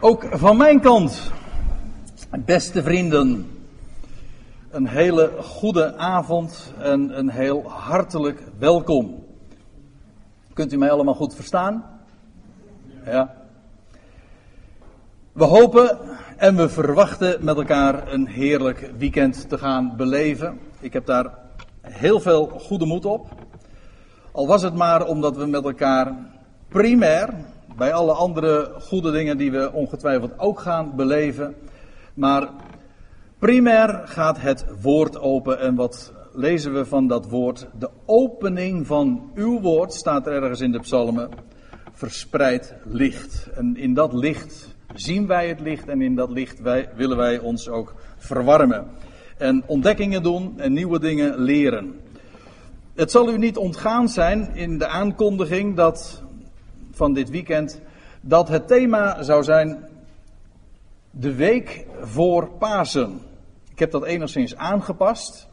Ook van mijn kant, beste vrienden, een hele goede avond en een heel hartelijk welkom. Kunt u mij allemaal goed verstaan? Ja. We hopen en we verwachten met elkaar een heerlijk weekend te gaan beleven. Ik heb daar heel veel goede moed op. Al was het maar omdat we met elkaar primair, bij alle andere goede dingen die we ongetwijfeld ook gaan beleven, maar primair gaat het woord open en wat lezen we van dat woord? De opening van uw woord staat er ergens in de psalmen, verspreid licht. En in dat licht zien wij het licht en in dat licht willen wij ons ook verwarmen. En ontdekkingen doen en nieuwe dingen leren. Het zal u niet ontgaan zijn in de aankondiging dat, van dit weekend dat het thema zou zijn de week voor Pasen. Ik heb dat enigszins aangepast,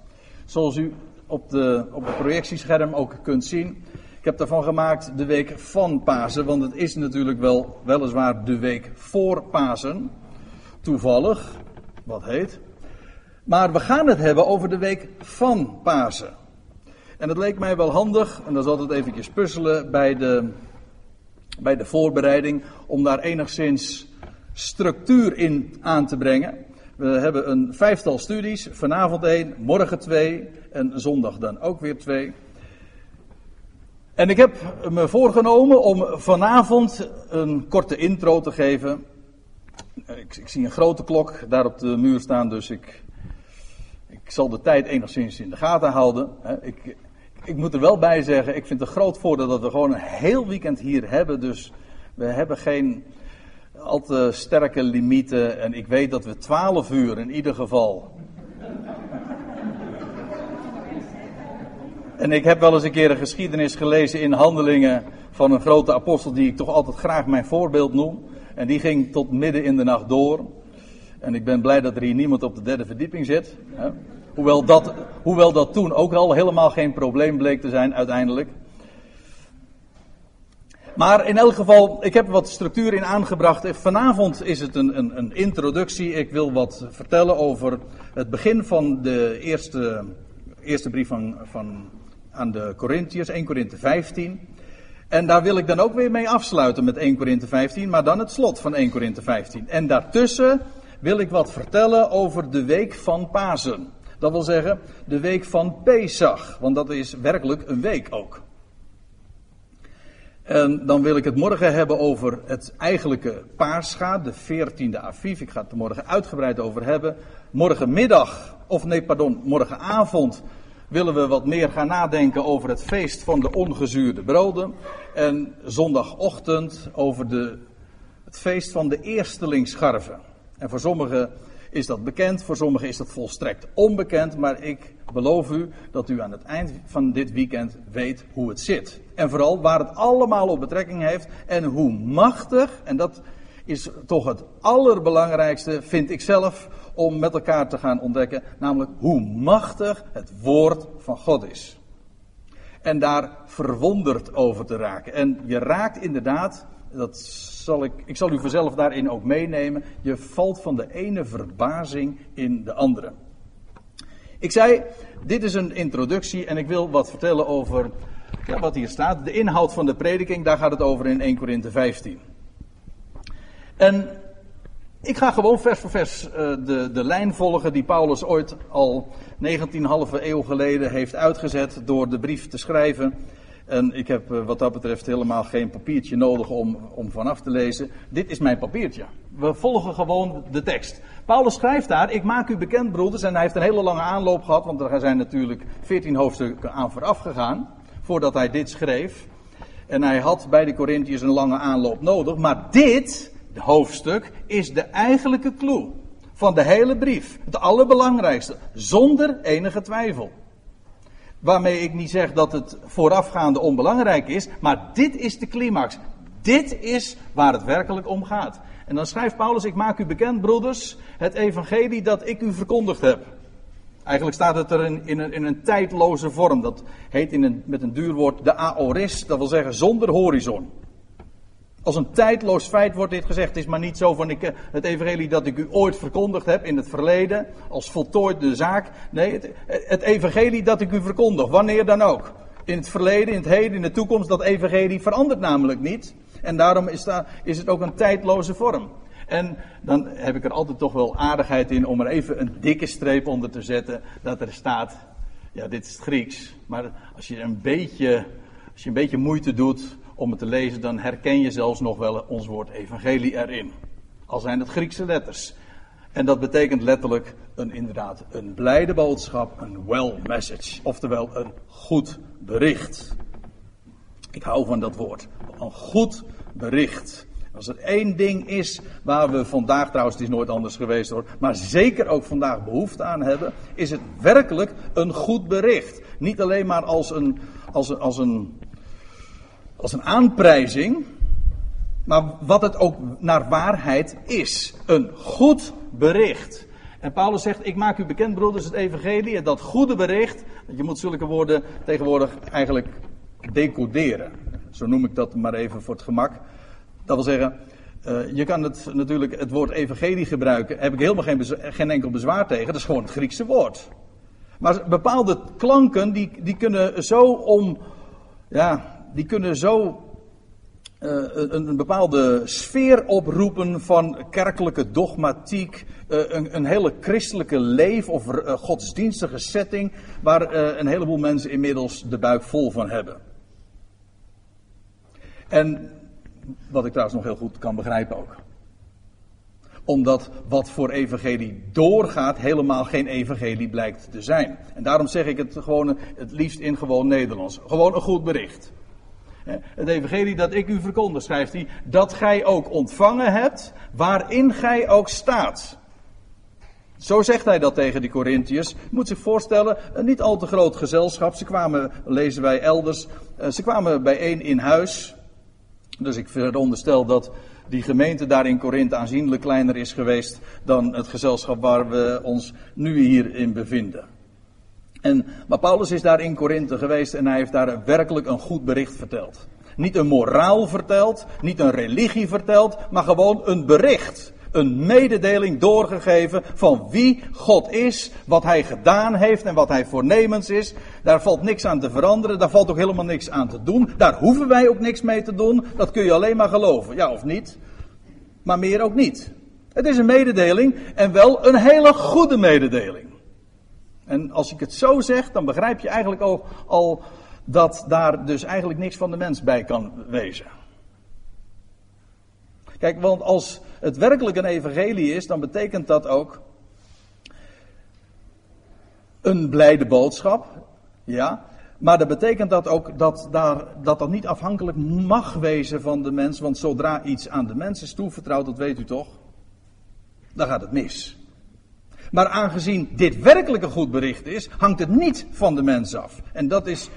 zoals u op, de, op het projectiescherm ook kunt zien. Ik heb daarvan gemaakt de week van Pasen, want het is natuurlijk wel weliswaar de week voor Pasen. Toevallig, wat heet. Maar we gaan het hebben over de week van Pasen. En het leek mij wel handig, en dan zal het eventjes puzzelen bij de, bij de voorbereiding, om daar enigszins structuur in aan te brengen. We hebben een vijftal studies, vanavond één, morgen twee en zondag dan ook weer twee. En ik heb me voorgenomen om vanavond een korte intro te geven. Ik, ik, zie een grote klok daar op de muur staan, dus ik, ik zal de tijd enigszins in de gaten houden. Ik, ik moet er wel bij zeggen, ik vind het een groot voordeel dat we gewoon een heel weekend hier hebben. Dus we hebben geen al te sterke limieten. En ik weet dat we 12 uur in ieder geval. En ik heb wel eens een keer een geschiedenis gelezen in handelingen van een grote apostel die ik toch altijd graag mijn voorbeeld noem. En die ging tot midden in de nacht door. En ik ben blij dat er hier niemand op de derde verdieping zit. Hè. Hoewel dat, hoewel dat toen ook al helemaal geen probleem bleek te zijn uiteindelijk. Maar in elk geval, ik heb wat structuur in aangebracht. Vanavond is het een, een, een, introductie. Ik wil wat vertellen over het begin van de eerste, eerste brief van, van, aan de Corinthiërs, 1 Korinthe 15. En daar wil ik dan ook weer mee afsluiten met 1 Korinthe 15, maar dan het slot van 1 Korinthe 15. En daartussen wil ik wat vertellen over de week van Pasen. Dat wil zeggen, de week van Pesach, want dat is werkelijk een week ook. En dan wil ik het morgen hebben over het eigenlijke Paascha, de 14e Aviv. Ik ga het er morgen uitgebreid over hebben. Morgenmiddag, of nee, pardon, morgenavond willen we wat meer gaan nadenken over het feest van de ongezuurde broden. En zondagochtend over de, het feest van de eerstelingsscharven. En voor sommigen is dat bekend, voor sommigen is dat volstrekt onbekend, maar ik beloof u dat u aan het eind van dit weekend weet hoe het zit. En vooral waar het allemaal op betrekking heeft en hoe machtig, en dat is toch het allerbelangrijkste, vind ik zelf, om met elkaar te gaan ontdekken, namelijk hoe machtig het woord van God is. En daar verwonderd over te raken. En je raakt inderdaad dat zal ik, ik zal u vanzelf daarin ook meenemen. Je valt van de ene verbazing in de andere. Ik zei, dit is een introductie en ik wil wat vertellen over ja, wat hier staat. De inhoud van de prediking, daar gaat het over in 1 Korinthe 15. En ik ga gewoon vers voor vers uh, de, de lijn volgen die Paulus ooit al 19,5 eeuw geleden heeft uitgezet door de brief te schrijven en ik heb eh, wat dat betreft helemaal geen papiertje nodig om, om vanaf te lezen. Dit is mijn papiertje. We volgen gewoon de tekst. Paulus schrijft daar, ik maak u bekend broeders, en hij heeft een hele lange aanloop gehad, want er zijn natuurlijk veertien hoofdstukken aan vooraf gegaan, voordat hij dit schreef. En hij had bij de Corinthiërs een lange aanloop nodig, maar dit hoofdstuk is de eigenlijke clue van de hele brief. Het allerbelangrijkste, zonder enige twijfel. Waarmee ik niet zeg dat het voorafgaande onbelangrijk is, maar dit is de climax. Dit is waar het werkelijk om gaat. En dan schrijft Paulus: Ik maak u bekend, broeders, het evangelie dat ik u verkondigd heb. Eigenlijk staat het er in, in, een, in een, tijdloze vorm. Dat heet in een, met een duur woord de aoris, dat wil zeggen zonder horizon. Als een tijdloos feit wordt dit gezegd. Het is maar niet zo van ik, het evangelie dat ik u ooit verkondigd heb in het verleden, als voltooide zaak. Nee, het, het evangelie dat ik u verkondig, wanneer dan ook. In het verleden, in het heden, in de toekomst, dat evangelie verandert namelijk niet. En daarom is, daar, is het ook een tijdloze vorm. En dan heb ik er altijd toch wel aardigheid in om er even een dikke streep onder te zetten. Dat er staat, ja dit is het Grieks. Maar als je een beetje, als je een beetje moeite doet om het te lezen, dan herken je zelfs nog wel ons woord evangelie erin. Al zijn het Griekse letters. En dat betekent letterlijk een, inderdaad een blijde boodschap, een well message. Oftewel een goed bericht. Ik hou van dat woord. Een goed bericht. Als er één ding is waar we vandaag, trouwens het is nooit anders geweest hoor, maar zeker ook vandaag behoefte aan hebben, is het werkelijk een goed bericht. Niet alleen maar als een, als een, als een, als een aanprijzing, maar wat het ook naar waarheid is. Een goed bericht. En Paulus zegt, ik maak u bekend broeders het evangelie, dat goede bericht, je moet zulke woorden tegenwoordig eigenlijk decoderen. Zo noem ik dat maar even voor het gemak. Dat wil zeggen, uh, je kan het natuurlijk het woord evangelie gebruiken. Heb ik helemaal geen, geen enkel bezwaar tegen. Dat is gewoon het Griekse woord. Maar bepaalde klanken die, die kunnen zo om. Ja, die kunnen zo uh, een, een, bepaalde sfeer oproepen van kerkelijke dogmatiek, uh, een, een, hele christelijke leef of uh, godsdienstige setting, waar een heleboel mensen inmiddels de buik vol van hebben. En wat ik trouwens nog heel goed kan begrijpen ook. Omdat wat voor evangelie doorgaat helemaal geen evangelie blijkt te zijn. En daarom zeg ik het gewoon het liefst in gewoon Nederlands. Gewoon een goed bericht. Het evangelie dat ik u verkondig, schrijft hij, dat gij ook ontvangen hebt, waarin gij ook staat. Zo zegt hij dat tegen die Corinthiërs. Moet zich voorstellen, een niet al te groot gezelschap. Ze kwamen, lezen wij elders, eh, ze kwamen bijeen in huis. Dus ik veronderstel dat die gemeente daar in Korinthe aanzienlijk kleiner is geweest dan het gezelschap waar we ons nu hier in bevinden. En, maar Paulus is daar in Korinthe geweest en hij heeft daar werkelijk een goed bericht verteld. Niet een moraal verteld, niet een religie verteld, maar gewoon een bericht een mededeling doorgegeven van wie God is, wat hij gedaan heeft en wat hij voornemens is. Daar valt niks aan te veranderen, daar valt ook helemaal niks aan te doen. Daar hoeven wij ook niks mee te doen. Dat kun je alleen maar geloven, ja of niet? Maar meer ook niet. Het is een mededeling en wel een hele goede mededeling. En als ik het zo zeg, dan begrijp je eigenlijk ook al dat daar dus eigenlijk niks van de mens bij kan wezen. Kijk, want als het werkelijk een evangelie is, dan betekent dat ook een blijde boodschap. Ja. Maar dat betekent dat ook dat, daar, dat dat niet afhankelijk mag wezen van de mens. Want zodra iets aan de mens is toevertrouwd, dat weet u toch, dan gaat het mis. Maar aangezien dit werkelijk een goed bericht is, hangt het niet van de mens af. En dat is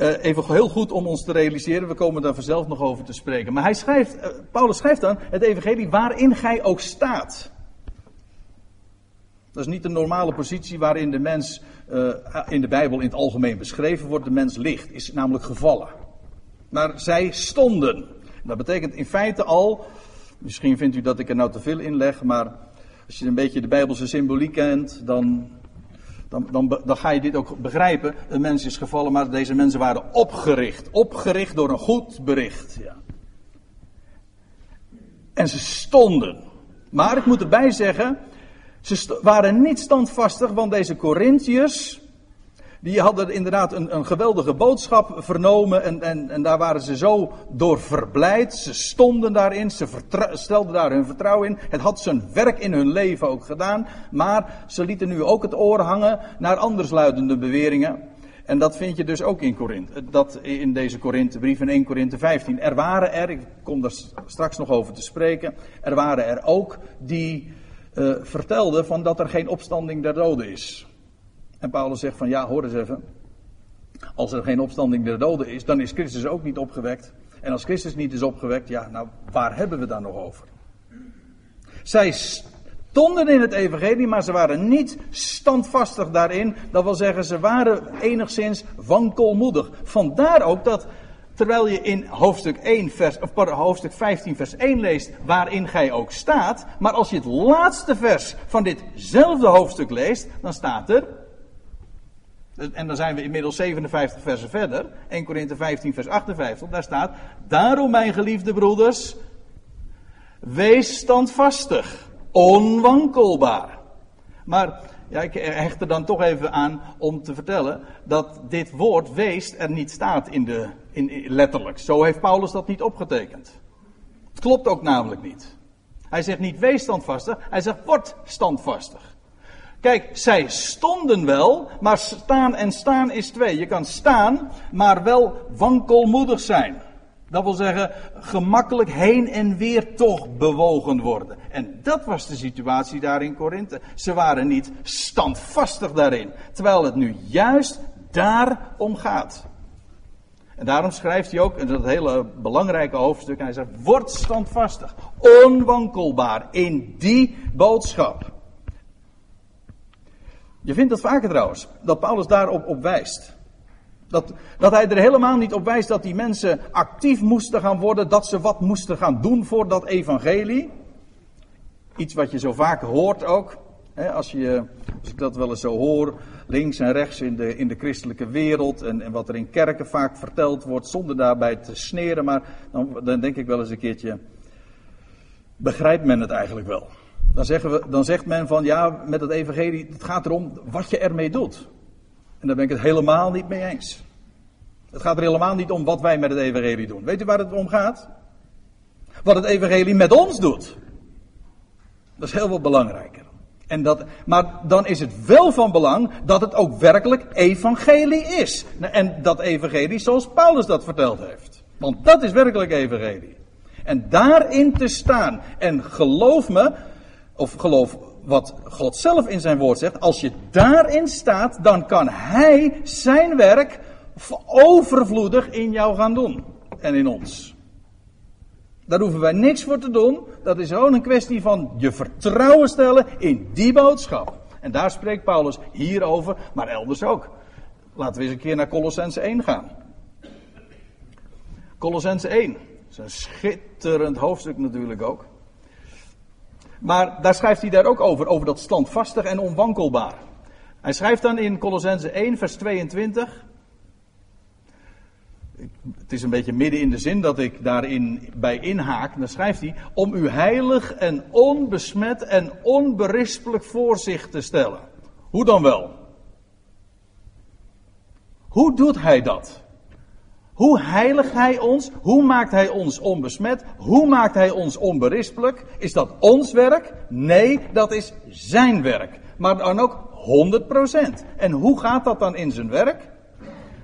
uh, even heel goed om ons te realiseren. We komen daar vanzelf nog over te spreken. Maar hij schrijft, uh, Paulus schrijft dan het evangelie waarin gij ook staat. Dat is niet de normale positie waarin de mens uh, in de Bijbel in het algemeen beschreven wordt. De mens ligt, is namelijk gevallen. Maar zij stonden. Dat betekent in feite al, misschien vindt u dat ik er nou te veel in leg, maar als je een beetje de Bijbelse symboliek kent, dan dan, dan, dan, ga je dit ook begrijpen. Een mens is gevallen, maar deze mensen waren opgericht. Opgericht door een goed bericht. Ja. En ze stonden. Maar ik moet erbij zeggen, ze waren niet standvastig, want deze Corinthiërs, die hadden inderdaad een, een geweldige boodschap vernomen en, en, en daar waren ze zo door verblijd. Ze stonden daarin, ze stelden daar hun vertrouwen in. Het had zijn werk in hun leven ook gedaan, maar ze lieten nu ook het oor hangen naar andersluidende beweringen. En dat vind je dus ook in Korinthe. Dat in deze Korinthebrief in 1 Korinthe 15. Er waren er, ik kom daar straks nog over te spreken. Er waren er ook die uh, vertelden van dat er geen opstanding der doden is. En Paulus zegt van ja, hoor eens even. Als er geen opstanding der doden is, dan is Christus ook niet opgewekt. En als Christus niet is opgewekt, ja, nou, waar hebben we daar nog over? Zij stonden in het evangelie, maar ze waren niet standvastig daarin. Dat wil zeggen, ze waren enigszins wankelmoedig. Vandaar ook dat Terwijl je in hoofdstuk, 1 vers, of hoofdstuk 15 vers 1 leest, waarin gij ook staat. Maar als je het laatste vers van ditzelfde hoofdstuk leest, dan staat er. En dan zijn we inmiddels 57 versen verder. 1 Korinthe 15 vers 58. Daar staat. Daarom mijn geliefde broeders. Wees standvastig. Onwankelbaar. Maar ja, ik hecht er dan toch even aan om te vertellen dat dit woord wees er niet staat in de, in, letterlijk. Zo heeft Paulus dat niet opgetekend. Het klopt ook namelijk niet. Hij zegt niet wees standvastig, hij zegt word standvastig. Kijk, zij stonden wel, maar staan en staan is twee. Je kan staan, maar wel wankelmoedig zijn. Dat wil zeggen, gemakkelijk heen en weer toch bewogen worden. En dat was de situatie daar in Korinthe. Ze waren niet standvastig daarin. Terwijl het nu juist daarom gaat. En daarom schrijft hij ook, in dat hele belangrijke hoofdstuk, hij zegt, word standvastig, onwankelbaar in die boodschap. Je vindt dat vaker trouwens, dat Paulus daarop op wijst. Dat, dat hij er helemaal niet op wijst dat die mensen actief moesten gaan worden, dat ze wat moesten gaan doen voor dat evangelie. Iets wat je zo vaak hoort ook. Als, je, als ik dat wel eens zo hoor, links en rechts in de, in de christelijke wereld en, en wat er in kerken vaak verteld wordt, zonder daarbij te sneren, maar dan, dan denk ik wel eens een keertje, begrijpt men het eigenlijk wel? Dan, zeggen we, dan zegt men van ja, met het evangelie, het gaat erom wat je ermee doet. En daar ben ik het helemaal niet mee eens. Het gaat er helemaal niet om wat wij met het evangelie doen. Weet u waar het om gaat? Wat het evangelie met ons doet. Dat is heel veel belangrijker. En dat, maar dan is het wel van belang dat het ook werkelijk evangelie is. En dat evangelie zoals Paulus dat verteld heeft. Want dat is werkelijk evangelie. En daarin te staan. En geloof me, of geloof wat God zelf in zijn woord zegt, als je daarin staat, dan kan Hij zijn werk overvloedig in jou gaan doen. En in ons. Daar hoeven wij niks voor te doen. Dat is gewoon een kwestie van je vertrouwen stellen in die boodschap. En daar spreekt Paulus hierover, maar elders ook. Laten we eens een keer naar Colossense 1 gaan. Colossense 1. Dat is een schitterend hoofdstuk natuurlijk ook. Maar daar schrijft hij daar ook over, over dat standvastig en onwankelbaar. Hij schrijft dan in Colossense 1, vers 22. Het is een beetje midden in de zin dat ik daarin bij inhaak. Dan schrijft hij: Om u heilig en onbesmet en onberispelijk voor zich te stellen. Hoe dan wel? Hoe doet hij dat? Hoe heiligt hij ons? Hoe maakt hij ons onbesmet? Hoe maakt hij ons onberispelijk? Is dat ons werk? Nee, dat is zijn werk. Maar dan ook 100%. En hoe gaat dat dan in zijn werk?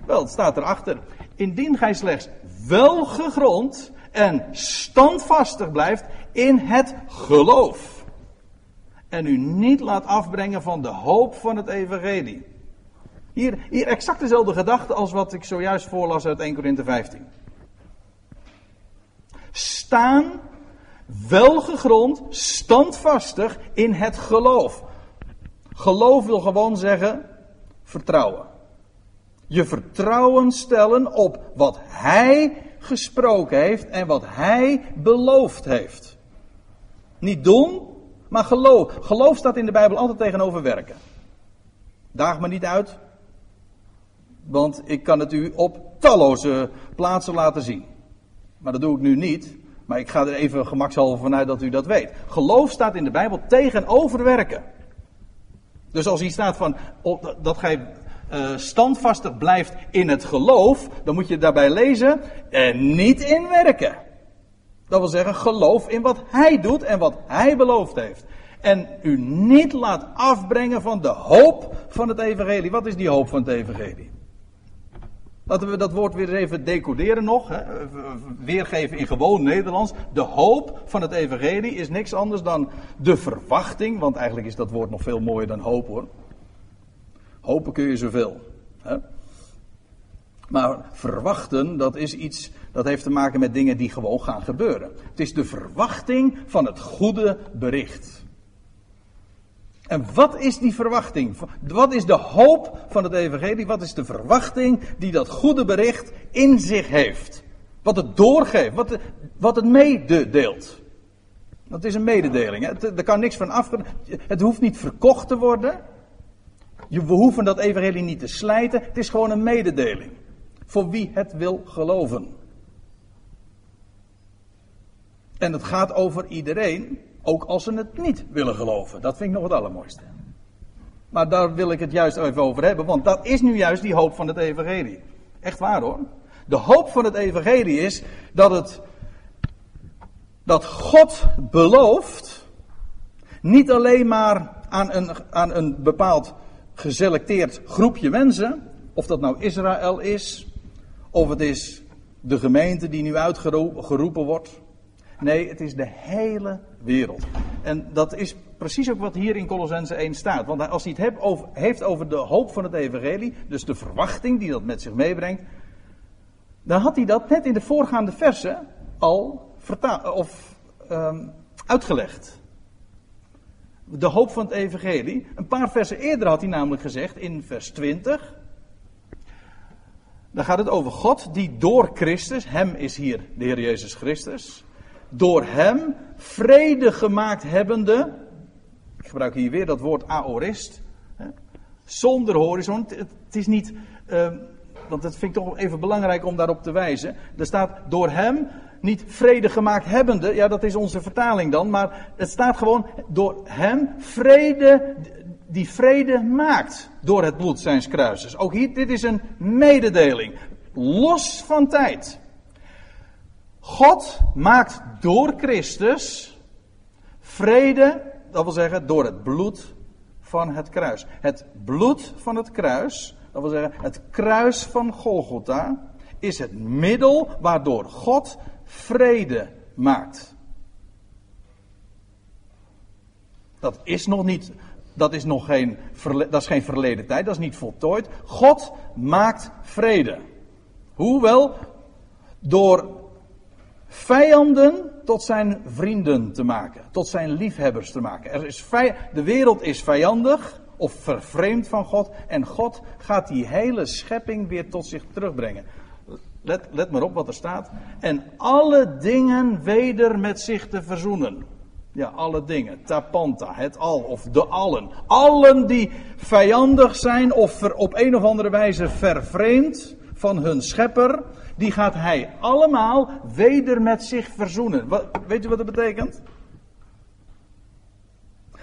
Wel, het staat erachter. Indien gij slechts wel gegrond en standvastig blijft in het geloof. En u niet laat afbrengen van de hoop van het evangelie. Hier, hier exact dezelfde gedachte als wat ik zojuist voorlas uit 1 Korinthe 15. Staan welgegrond, standvastig in het geloof. Geloof wil gewoon zeggen vertrouwen. Je vertrouwen stellen op wat Hij gesproken heeft en wat Hij beloofd heeft. Niet doen, maar geloof. Geloof staat in de Bijbel altijd tegenover werken. Daag me niet uit, want ik kan het u op talloze plaatsen laten zien. Maar dat doe ik nu niet. Maar ik ga er even gemakshalve vanuit dat u dat weet. Geloof staat in de Bijbel tegenover werken. Dus als hier staat van dat gij uh, standvastig blijft in het geloof, dan moet je daarbij lezen en niet in werken. Dat wil zeggen, geloof in wat hij doet en wat hij beloofd heeft. En u niet laat afbrengen van de hoop van het evangelie. Wat is die hoop van het evangelie? Laten we dat woord weer even decoderen nog. Hè. Weergeven in gewoon Nederlands. De hoop van het evangelie is niks anders dan de verwachting. Want eigenlijk is dat woord nog veel mooier dan hoop hoor. Hopen kun je zoveel. Hè. Maar verwachten, dat is iets, dat heeft te maken met dingen die gewoon gaan gebeuren. Het is de verwachting van het goede bericht. En wat is die verwachting? Wat is de hoop van het evangelie? Wat is de verwachting die dat goede bericht in zich heeft? Wat het doorgeeft, wat, het, wat het mededeelt. Dat is een mededeling. Hè? Er kan niks van af. Het hoeft niet verkocht te worden. We hoeven dat evangelie niet te slijten. Het is gewoon een mededeling. Voor wie het wil geloven. En het gaat over iedereen, ook als ze het niet willen geloven. Dat vind ik nog het allermooiste. Maar daar wil ik het juist even over hebben, want dat is nu juist die hoop van het evangelie. Echt waar hoor. De hoop van het evangelie is dat het dat God belooft niet alleen maar aan een, aan een bepaald geselecteerd groepje mensen, of dat nou Israël is, of het is de gemeente die nu uitgeroepen wordt. Nee, het is de hele wereld. En dat is precies ook wat hier in Colossense 1 staat. Want als hij het heeft over, de hoop van het evangelie, dus de verwachting die dat met zich meebrengt, dan had hij dat net in de voorgaande versen al of um, uitgelegd. De hoop van het evangelie. Een paar versen eerder had hij namelijk gezegd, in vers 20. Dan gaat het over God die door Christus, hem is hier de Heer Jezus Christus, door hem vrede gemaakt hebbende, ik gebruik hier weer dat woord aorist, zonder horizon, het, is niet, uh, want dat vind ik toch even belangrijk om daarop te wijzen, er staat door hem niet vrede gemaakt hebbende, ja dat is onze vertaling dan, maar het staat gewoon door hem vrede, die vrede maakt door het bloed zijns kruises. Ook hier, dit is een mededeling, los van tijd. God maakt door Christus vrede, dat wil zeggen door het bloed van het kruis. Het bloed van het kruis, dat wil zeggen het kruis van Golgotha, is het middel waardoor God vrede maakt. Dat is nog niet, dat is nog geen, dat is geen verleden tijd, dat is niet voltooid. God maakt vrede. Hoewel door vijanden tot zijn vrienden te maken, tot zijn liefhebbers te maken. Er is de wereld is vijandig of vervreemd van God en God gaat die hele schepping weer tot zich terugbrengen. Let, let maar op wat er staat. En alle dingen weder met zich te verzoenen. Ja, alle dingen. Tapanta, het al of de allen. Allen die vijandig zijn of op een of andere wijze vervreemd van hun schepper, die gaat hij allemaal weder met zich verzoenen. Wat, weet u wat dat betekent?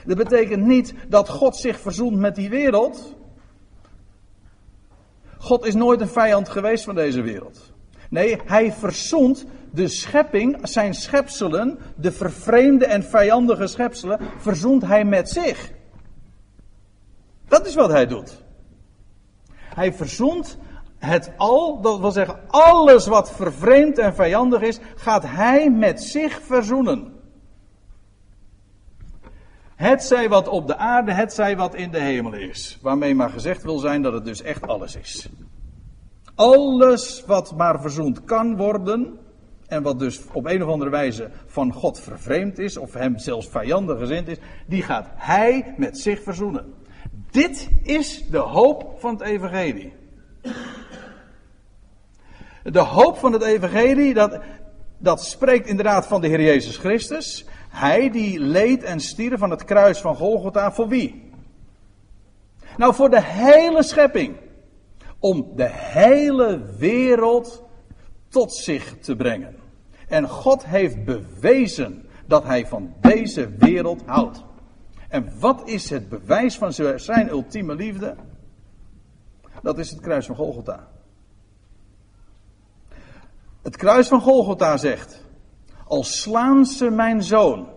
Dat betekent niet dat God zich verzoent met die wereld. God is nooit een vijand geweest van deze wereld. Nee, hij verzoent de schepping, zijn schepselen, de vervreemde en vijandige schepselen, verzoent hij met zich. Dat is wat hij doet. Hij verzoent het al, dat wil zeggen alles wat vervreemd en vijandig is, gaat hij met zich verzoenen. Het zij wat op de aarde, het zij wat in de hemel is. Waarmee maar gezegd wil zijn dat het dus echt alles is. Alles wat maar verzoend kan worden, en wat dus op een of andere wijze van God vervreemd is, of hem zelfs vijandig gezind is, die gaat hij met zich verzoenen. Dit is de hoop van het Evangelie. De hoop van het Evangelie, dat, dat spreekt inderdaad van de Heer Jezus Christus. Hij die leed en stierf van het kruis van Golgotha voor wie? Nou, voor de hele schepping om de hele wereld tot zich te brengen. En God heeft bewezen dat hij van deze wereld houdt. En wat is het bewijs van zijn ultieme liefde? Dat is het kruis van Golgotha. Het kruis van Golgotha zegt: Al slaan ze mijn zoon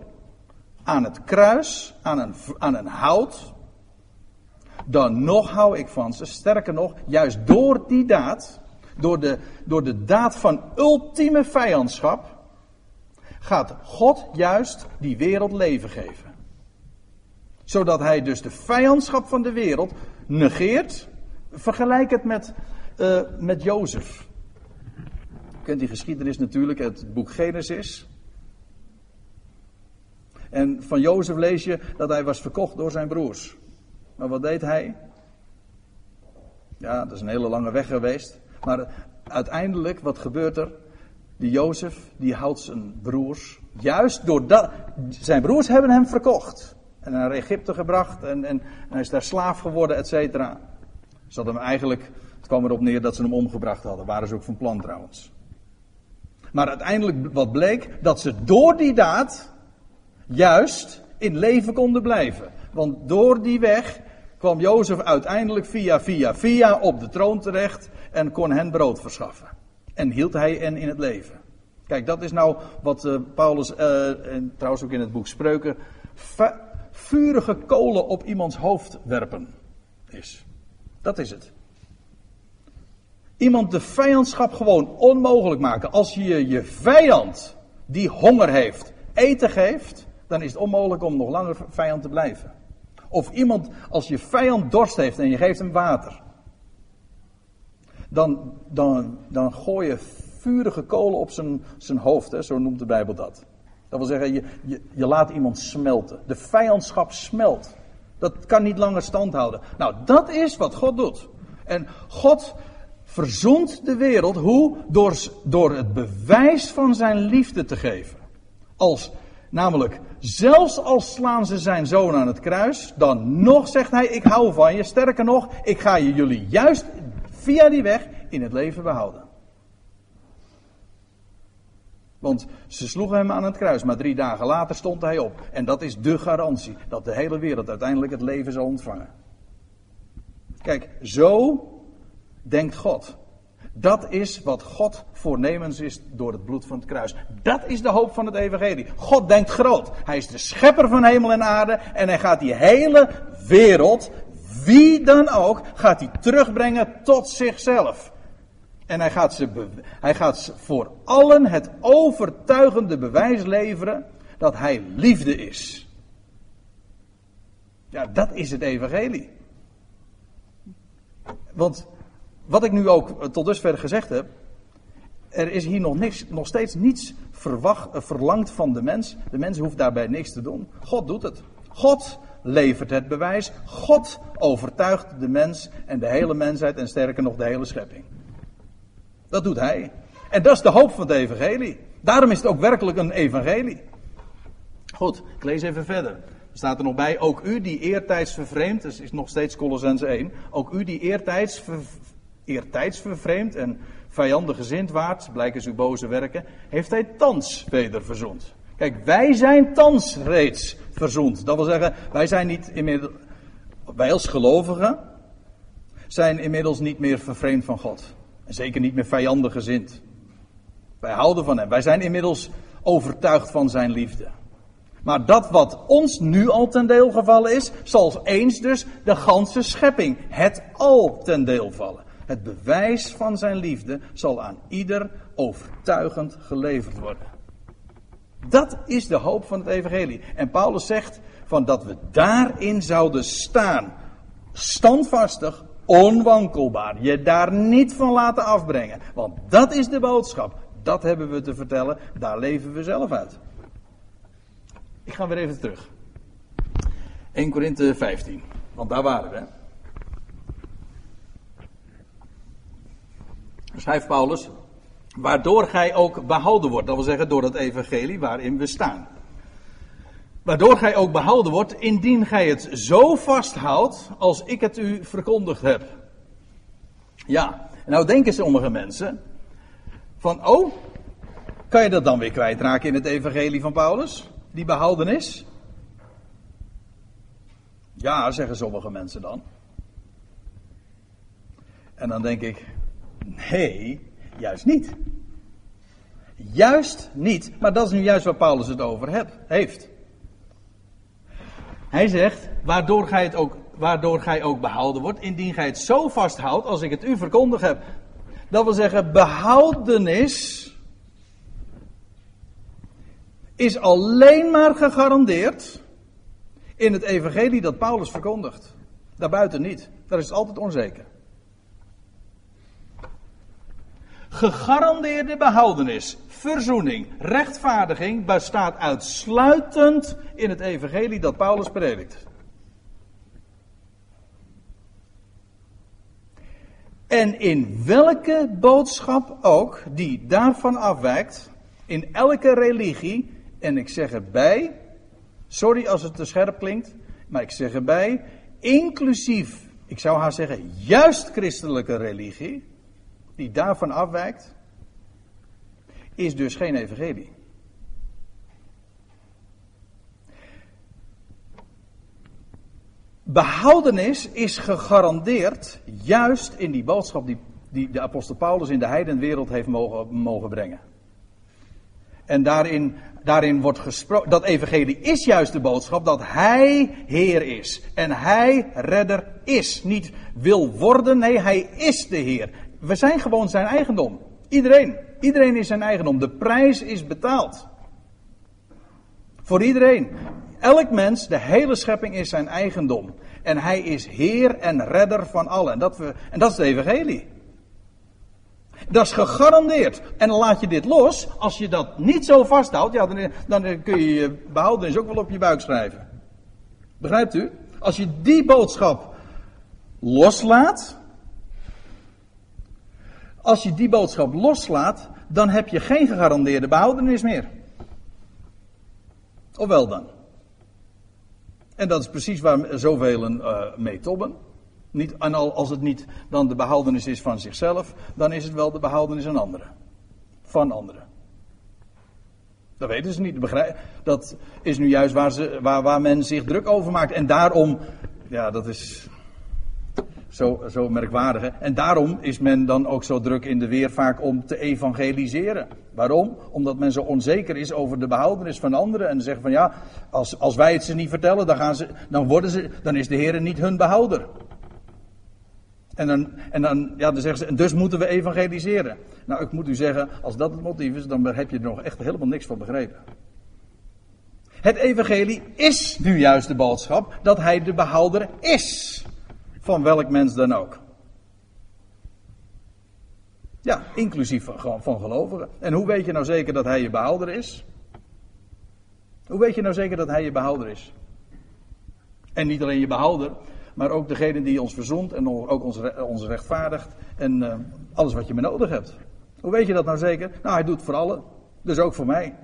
aan het kruis, aan een, aan een hout, dan nog hou ik van ze. Sterker nog, juist door die daad, door de, door de daad van ultieme vijandschap, gaat God juist die wereld leven geven. Zodat hij dus de vijandschap van de wereld negeert. Vergelijk het met, uh, met Jozef. U kent die geschiedenis natuurlijk, het boek Genesis. En van Jozef lees je dat hij was verkocht door zijn broers. Maar wat deed hij? Ja, dat is een hele lange weg geweest. Maar uiteindelijk, wat gebeurt er? Die Jozef, die houdt zijn broers. Juist doordat. Zijn broers hebben hem verkocht. En naar Egypte gebracht. En, en, en hij is daar slaaf geworden, et cetera. Ze hadden hem eigenlijk. Het kwam erop neer dat ze hem omgebracht hadden. Waren ze ook van plan trouwens. Maar uiteindelijk wat bleek? Dat ze door die daad. Juist in leven konden blijven. Want door die weg kwam Jozef uiteindelijk via, via, via op de troon terecht en kon hen brood verschaffen. En hield hij hen in het leven. Kijk, dat is nou wat uh, Paulus, uh, en trouwens ook in het boek Spreuken, vurige kolen op iemands hoofd werpen is. Dat is het. Iemand de vijandschap gewoon onmogelijk maken. Als je je vijand die honger heeft, eten geeft, dan is het onmogelijk om nog langer vijand te blijven. Of iemand, als je vijand dorst heeft en je geeft hem water, dan, dan, dan gooi je vurige kolen op zijn, zijn hoofd, hè, zo noemt de Bijbel dat. Dat wil zeggen, je, je, je laat iemand smelten. De vijandschap smelt. Dat kan niet langer stand houden. Nou, dat is wat God doet. En God verzoent de wereld. Hoe? Door, door het bewijs van zijn liefde te geven. Als, namelijk, zelfs als slaan ze zijn zoon aan het kruis, dan nog zegt hij: Ik hou van je. Sterker nog, ik ga je jullie juist via die weg in het leven behouden. Want ze sloegen hem aan het kruis, maar drie dagen later stond hij op. En dat is de garantie dat de hele wereld uiteindelijk het leven zal ontvangen. Kijk, zo denkt God. Dat is wat God voornemens is door het bloed van het kruis. Dat is de hoop van het evangelie. God denkt groot. Hij is de schepper van hemel en aarde en hij gaat die hele wereld, wie dan ook, gaat hij terugbrengen tot zichzelf. En hij gaat, ze, hij gaat voor allen het overtuigende bewijs leveren dat hij liefde is. Ja, dat is het evangelie. Want wat ik nu ook tot dusver gezegd heb, er is hier nog, niks, nog steeds niets verwacht, eh, verlangd van de mens. De mens hoeft daarbij niks te doen. God doet het. God levert het bewijs. God overtuigt de mens en de hele mensheid en sterker nog de hele schepping. Dat doet hij. En dat is de hoop van het evangelie. Daarom is het ook werkelijk een evangelie. Goed, ik lees even verder. Er staat er nog bij, ook u die eertijds vervreemd, dat is nog steeds Colossens 1, ook u die eertijds, eertijds vervreemd en vijandig gezind waart, blijken uw boze werken, heeft hij thans weder verzoend. Kijk, wij zijn thans reeds verzoend. Dat wil zeggen, wij zijn niet inmiddels, wij als gelovigen, zijn inmiddels niet meer vervreemd van God. En zeker niet meer vijandig gezind. Wij houden van hem. Wij zijn inmiddels overtuigd van zijn liefde. Maar dat wat ons nu al ten deel gevallen is, zal eens dus de ganse schepping, het al ten deel vallen. Het bewijs van zijn liefde zal aan ieder overtuigend geleverd worden. Dat is de hoop van het evangelie. En Paulus zegt van dat we daarin zouden staan. Standvastig, onwankelbaar. Je daar niet van laten afbrengen. Want dat is de boodschap. Dat hebben we te vertellen. Daar leven we zelf uit. Ik ga weer even terug. 1 Korinthe 15. Want daar waren we. Schrijft Paulus. Waardoor gij ook behouden wordt. Dat wil zeggen door het evangelie waarin we staan. Waardoor gij ook behouden wordt, indien gij het zo vasthoudt als ik het u verkondigd heb. Ja, nou denken sommige mensen van, oh, kan je dat dan weer kwijtraken in het evangelie van Paulus? Die behoudenis? Ja, zeggen sommige mensen dan. En dan denk ik, nee, juist niet. Juist niet, maar dat is nu juist waar Paulus het over heeft. Hij zegt, waardoor gij, het ook, waardoor gij ook behouden wordt, indien gij het zo vasthoudt als ik het u verkondigd heb. Dat wil zeggen, behoudenis is alleen maar gegarandeerd in het evangelie dat Paulus verkondigt. Daarbuiten niet. Daar is het altijd onzeker. Gegarandeerde behoudenis, verzoening, rechtvaardiging bestaat uitsluitend in het evangelie dat Paulus predikt. En in welke boodschap ook die daarvan afwijkt, in elke religie, en ik zeg erbij, sorry als het te scherp klinkt, maar ik zeg erbij, inclusief, ik zou haar zeggen, juist christelijke religie, die daarvan afwijkt, is dus geen evangelie. Behoudenis is gegarandeerd juist in die boodschap die, die de apostel Paulus in de heidenwereld heeft mogen, mogen brengen. En daarin, daarin wordt gesproken, dat evangelie is juist de boodschap dat hij Heer is. En hij redder is. Niet wil worden, nee, hij is de Heer. We zijn gewoon zijn eigendom. Iedereen. Iedereen is zijn eigendom. De prijs is betaald. Voor iedereen. Elk mens, de hele schepping is zijn eigendom. En hij is Heer en Redder van allen. En dat, we, en dat is de Evangelie. Dat is gegarandeerd. En dan laat je dit los. Als je dat niet zo vasthoudt, ja, dan, dan kun je je behoudenis ook wel op je buik schrijven. Begrijpt u? Als je die boodschap loslaat. Als je die boodschap loslaat, dan heb je geen gegarandeerde behoudenis meer. Of wel dan? En dat is precies waar zoveel uh, mee tobben. Niet, en als het niet dan de behoudenis is van zichzelf, dan is het wel de behoudenis van anderen. Van anderen. Dat weten ze niet. Dat is nu juist waar, ze, waar, waar men zich druk over maakt. En daarom, ja, dat is zo, zo merkwaardig. Hè? En daarom is men dan ook zo druk in de weer vaak om te evangeliseren. Waarom? Omdat men zo onzeker is over de behoudenis van anderen. En zeggen van ja, als, als wij het ze niet vertellen, dan, gaan ze, dan, worden ze, dan is de Heer niet hun behouder. En dan, en dan, ja, dan zeggen ze, dus moeten we evangeliseren. Nou, ik moet u zeggen, als dat het motief is, dan heb je er nog echt helemaal niks van begrepen. Het evangelie is nu juist de boodschap dat hij de behouder is. Van welk mens dan ook. Ja, inclusief van, van gelovigen. En hoe weet je nou zeker dat hij je behouder is? Hoe weet je nou zeker dat hij je behouder is? En niet alleen je behouder, maar ook degene die ons verzond en ook ons, ons rechtvaardigt en uh, alles wat je meer nodig hebt. Hoe weet je dat nou zeker? Nou, hij doet voor allen, dus ook voor mij.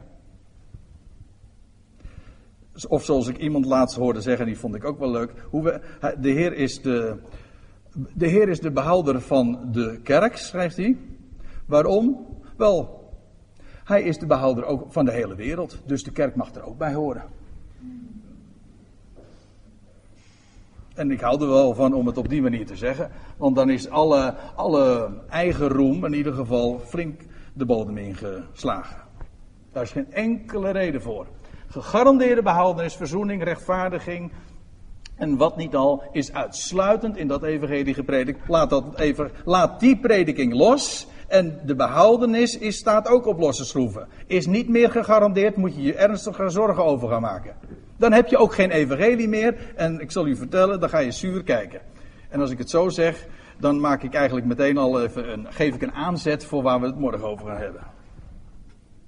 Of zoals ik iemand laatst hoorde zeggen, die vond ik ook wel leuk. Hoe we, de, Heer is de, de Heer is de behouder van de kerk, schrijft hij. Waarom? Wel, hij is de behouder ook van de hele wereld. Dus de kerk mag er ook bij horen. En ik hou er wel van om het op die manier te zeggen. Want dan is alle, alle eigen roem in ieder geval flink de bodem ingeslagen. Daar is geen enkele reden voor. Gegarandeerde behoudenis, verzoening, rechtvaardiging. En wat niet al, is uitsluitend in dat evangelie gepredikt. Laat, dat even, laat die prediking los. En de behoudenis is, staat ook op losse schroeven. Is niet meer gegarandeerd, moet je je ernstige zorgen over gaan maken. Dan heb je ook geen evangelie meer. En ik zal u vertellen, dan ga je zuur kijken. En als ik het zo zeg, dan maak ik eigenlijk meteen al even een, geef ik een aanzet voor waar we het morgen over gaan hebben.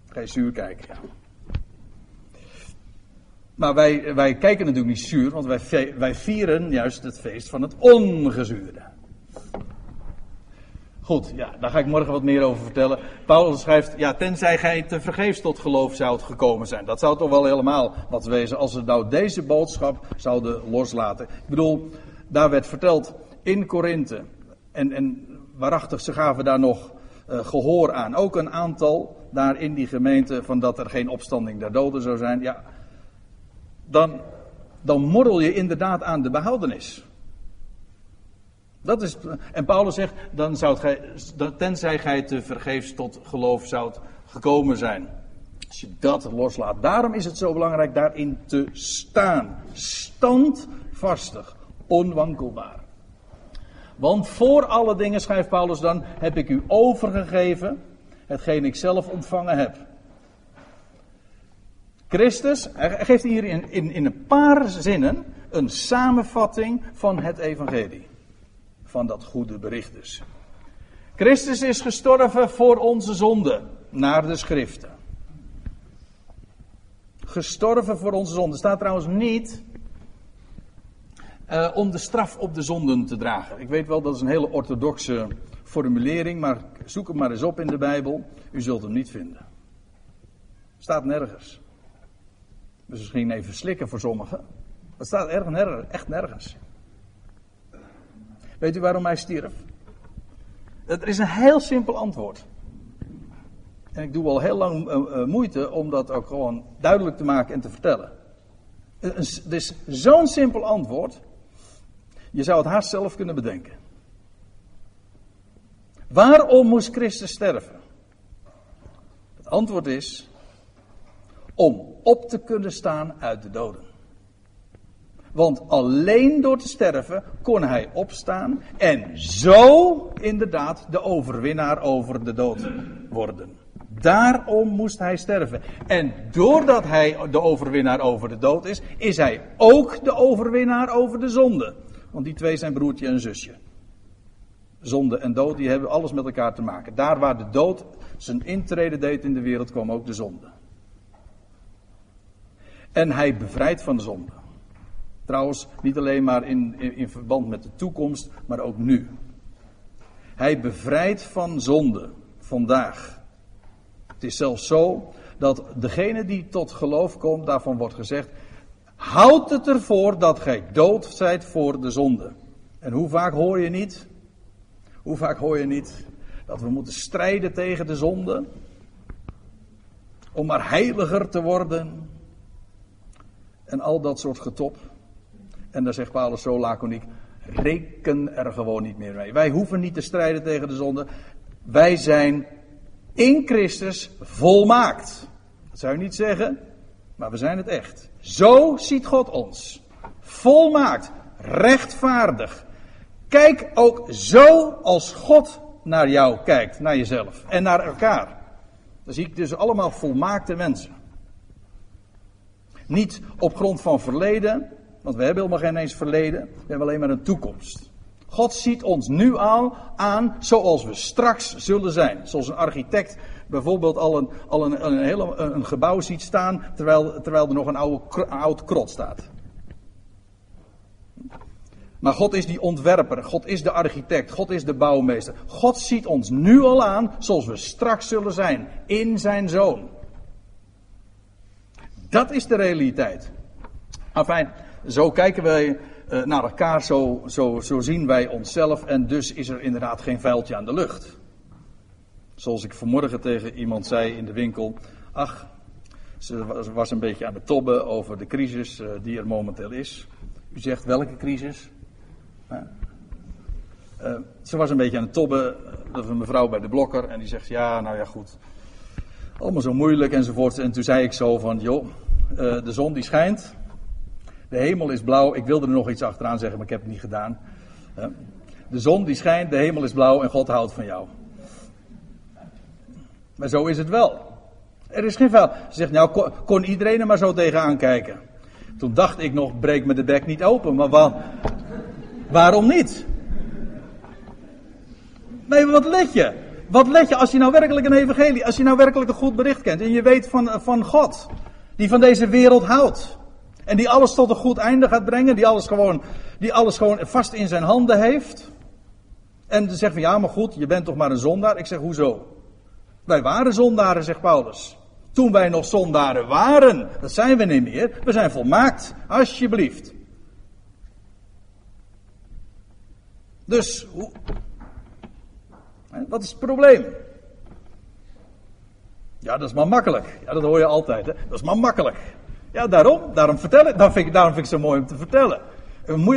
Ga je zuur kijken. Maar wij, wij kijken natuurlijk niet zuur, want wij, wij vieren juist het feest van het ongezuurde. Goed, ja, daar ga ik morgen wat meer over vertellen. Paulus schrijft, ja, tenzij gij te vergeefs tot geloof zoudt gekomen zijn. Dat zou toch wel helemaal wat wezen als we nou deze boodschap zouden loslaten. Ik bedoel, daar werd verteld in Korinthe. En, en waarachtig, ze gaven daar nog uh, gehoor aan. Ook een aantal daar in die gemeente van dat er geen opstanding der doden zou zijn. Ja, dan, dan morrel je inderdaad aan de behoudenis. Dat is, en Paulus zegt, dan zou gij, tenzij gij te vergeefs tot geloof zoudt gekomen zijn. Als je dat loslaat. Daarom is het zo belangrijk daarin te staan. Standvastig, onwankelbaar. Want voor alle dingen, schrijft Paulus dan, heb ik u overgegeven hetgeen ik zelf ontvangen heb. Christus, hij geeft hier in, in, in een paar zinnen een samenvatting van het evangelie. Van dat goede bericht dus. Christus is gestorven voor onze zonde, naar de schriften. Gestorven voor onze zonde. Staat trouwens niet. Eh, om de straf op de zonden te dragen. Ik weet wel, dat is een hele orthodoxe formulering, maar zoek hem maar eens op in de Bijbel. U zult hem niet vinden. Staat nergens. Dus misschien even slikken voor sommigen. Dat staat erg nergens, echt nergens. Weet u waarom hij stierf? Er is een heel simpel antwoord. En ik doe al heel lang uh, uh, moeite om dat ook gewoon duidelijk te maken en te vertellen. Het is zo'n simpel antwoord. Je zou het haast zelf kunnen bedenken. Waarom moest Christus sterven? Het antwoord is om op te kunnen staan uit de doden. Want alleen door te sterven kon hij opstaan en zo inderdaad de overwinnaar over de dood worden. Daarom moest hij sterven. En doordat hij de overwinnaar over de dood is, is hij ook de overwinnaar over de zonde. Want die twee zijn broertje en zusje. Zonde en dood, die hebben alles met elkaar te maken. Daar waar de dood zijn intrede deed in de wereld, kwam ook de zonde. En hij bevrijdt van de zonde. Trouwens, niet alleen maar in, in, in, verband met de toekomst, maar ook nu. Hij bevrijdt van zonde vandaag. Het is zelfs zo dat degene die tot geloof komt, daarvan wordt gezegd: houd het ervoor dat gij dood zijt voor de zonde. En hoe vaak hoor je niet? Hoe vaak hoor je niet dat we moeten strijden tegen de zonde? Om maar heiliger te worden. En al dat soort getop. En dan zegt Paulus zo laconiek: reken er gewoon niet meer mee. Wij hoeven niet te strijden tegen de zonde. Wij zijn in Christus volmaakt. Dat zou je niet zeggen, maar we zijn het echt. Zo ziet God ons. Volmaakt, rechtvaardig. Kijk ook zo als God naar jou kijkt, naar jezelf en naar elkaar. Dan zie ik dus allemaal volmaakte mensen. Niet op grond van verleden, want we hebben helemaal geen eens verleden, we hebben alleen maar een toekomst. God ziet ons nu al aan zoals we straks zullen zijn. Zoals een architect bijvoorbeeld al een, al een, een, hele, een gebouw ziet staan terwijl, terwijl er nog een, oude, een oud krot staat. Maar God is die ontwerper, God is de architect, God is de bouwmeester. God ziet ons nu al aan zoals we straks zullen zijn in zijn zoon. Dat is de realiteit. Enfin, zo kijken wij uh, naar elkaar, zo, zo, zien wij onszelf en dus is er inderdaad geen vuiltje aan de lucht. Zoals ik vanmorgen tegen iemand zei in de winkel, ach, ze was een beetje aan het tobben over de crisis uh, die er momenteel is. U zegt welke crisis? Uh, ze was een beetje aan het tobben, dat een mevrouw bij de blokker en die zegt ja, nou ja goed, allemaal zo moeilijk enzovoort. En toen zei ik zo van, joh, de zon die schijnt, de hemel is blauw. Ik wilde er nog iets achteraan zeggen, maar ik heb het niet gedaan. De zon die schijnt, de hemel is blauw en God houdt van jou. Maar zo is het wel. Er is geen vuil. Ze zegt, nou kon, iedereen er maar zo tegenaan kijken. Toen dacht ik nog, breek me de bek niet open. Maar waar, waarom niet? Nee, wat let je? Wat let je als je nou werkelijk een evangelie, als je nou werkelijk een goed bericht kent en je weet van, van God, die van deze wereld houdt. En die alles tot een goed einde gaat brengen. Die alles gewoon, die alles gewoon vast in zijn handen heeft. En ze zegt van ja, maar goed, je bent toch maar een zondaar. Ik zeg hoezo? Wij waren zondaren, zegt Paulus. Toen wij nog zondaren waren, dat zijn we niet meer. We zijn volmaakt, alsjeblieft. Dus, hoe, wat is het probleem? Ja, dat is maar makkelijk. Ja, dat hoor je altijd. Hè? Dat is maar makkelijk. Ja, daarom. Daarom, vertel ik, daarom, vind ik, daarom vind ik het zo mooi om te vertellen.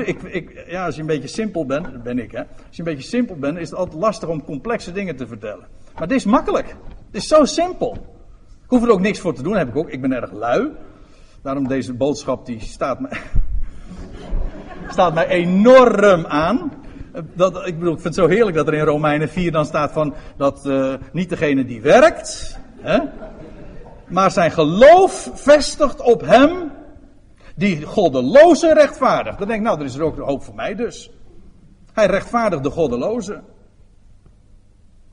Ik, ik, ja, als je een beetje simpel bent, ben ik hè. Als je een beetje simpel bent, is het altijd lastig om complexe dingen te vertellen. Maar dit is makkelijk. Het is zo simpel. Ik hoef er ook niks voor te doen, heb ik ook. Ik ben erg lui. Daarom deze boodschap, die staat mij, staat mij enorm aan. Dat, ik bedoel, ik vind het zo heerlijk dat er in Romeinen 4 dan staat van, dat uh, niet degene die werkt, maar zijn geloof vestigt op hem die goddeloze rechtvaardigt. Dan denk ik, nou, er is er ook hoop voor mij dus. Hij rechtvaardigt de goddeloze.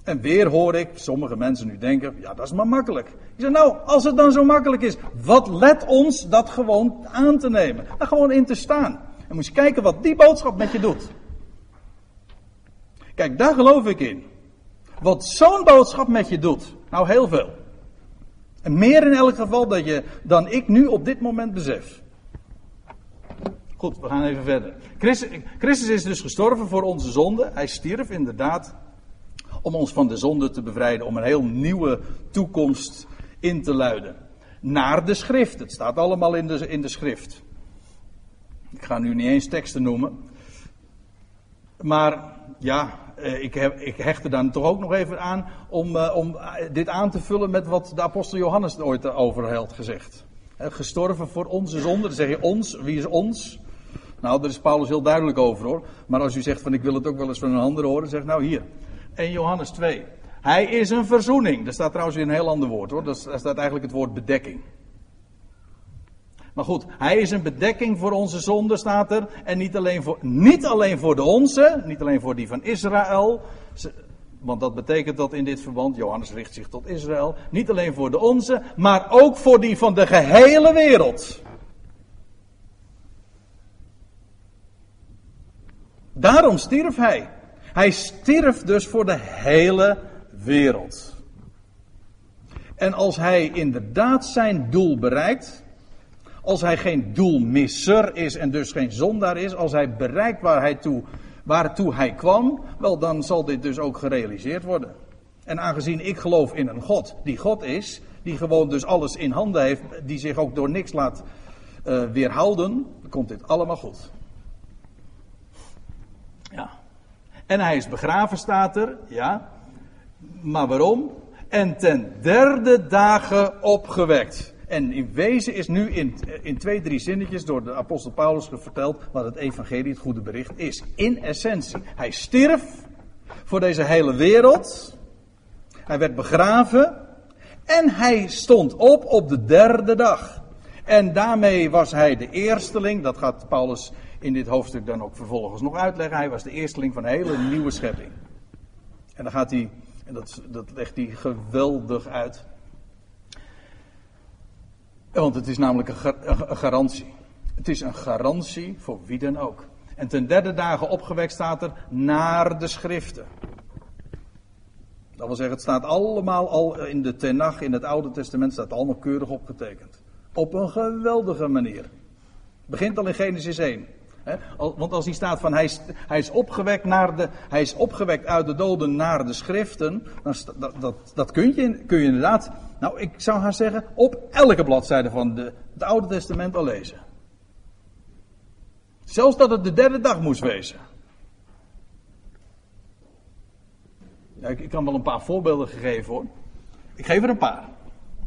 En weer hoor ik sommige mensen nu denken, ja, dat is maar makkelijk. Ik zeg, nou, als het dan zo makkelijk is, wat let ons dat gewoon aan te nemen? Daar gewoon in te staan. Dan moet je kijken wat die boodschap met je doet. Kijk, daar geloof ik in. Wat zo'n boodschap met je doet. Nou, heel veel. En meer in elk geval dat je, dan ik nu op dit moment besef. Goed, we gaan even verder. Christus, Christus is dus gestorven voor onze zonde. Hij stierf inderdaad om ons van de zonde te bevrijden, om een heel nieuwe toekomst in te luiden. Naar de schrift. Het staat allemaal in de, in de schrift. Ik ga nu niet eens teksten noemen. Maar ja, ik, heb, ik hecht er dan toch ook nog even aan om, eh, om dit aan te vullen met wat de apostel Johannes ooit over had gezegd. Gestorven voor onze zonde. Dan zeg je ons. Wie is ons? Nou, daar is Paulus heel duidelijk over hoor. Maar als u zegt van ik wil het ook wel eens van een ander horen, zeg nou hier. 1 Johannes 2. Hij is een verzoening. Daar staat trouwens weer een heel ander woord hoor. Daar staat eigenlijk het woord bedekking. Maar goed, hij is een bedekking voor onze zonde, staat er. En niet alleen voor, niet alleen voor de onze, niet alleen voor die van Israël. Want dat betekent dat in dit verband, Johannes richt zich tot Israël. Niet alleen voor de onze, maar ook voor die van de gehele wereld. Daarom stierf hij. Hij stierf dus voor de hele wereld. En als hij inderdaad zijn doel bereikt, als hij geen doelmisser is en dus geen zondaar is, als hij bereikt waar hij toe, waartoe hij kwam, wel dan zal dit dus ook gerealiseerd worden. En aangezien ik geloof in een God die God is, die gewoon dus alles in handen heeft, die zich ook door niks laat uh, weerhouden, komt dit allemaal goed. Ja. En hij is begraven, staat er, ja. Maar waarom? En ten derde dagen opgewekt. En in wezen is nu in, in twee, drie zinnetjes door de apostel Paulus verteld wat het evangelie, het goede bericht is. In essentie. Hij stierf voor deze hele wereld. Hij werd begraven. En hij stond op op de derde dag. En daarmee was hij de eersteling. Dat gaat Paulus in dit hoofdstuk dan ook vervolgens nog uitleggen. Hij was de eersteling van een hele nieuwe schepping. En dan gaat hij, en dat, dat legt hij geweldig uit. Want het is namelijk een garantie. Het is een garantie voor wie dan ook. En ten derde dagen opgewekt staat er naar de schriften. Dat wil zeggen, het staat allemaal al in de Tenach, in het Oude Testament, staat allemaal keurig opgetekend. Op een geweldige manier. Het begint al in Genesis 1. Want als hij staat van hij is, hij is, opgewekt naar de, hij is opgewekt uit de doden naar de schriften, dan dat, dat, dat kun, je, kun je inderdaad, nou ik zou haar zeggen, op elke bladzijde van de, het Oude Testament al lezen. Zelfs dat het de derde dag moest wezen. Ik kan wel een paar voorbeelden geven hoor. Ik geef er een paar.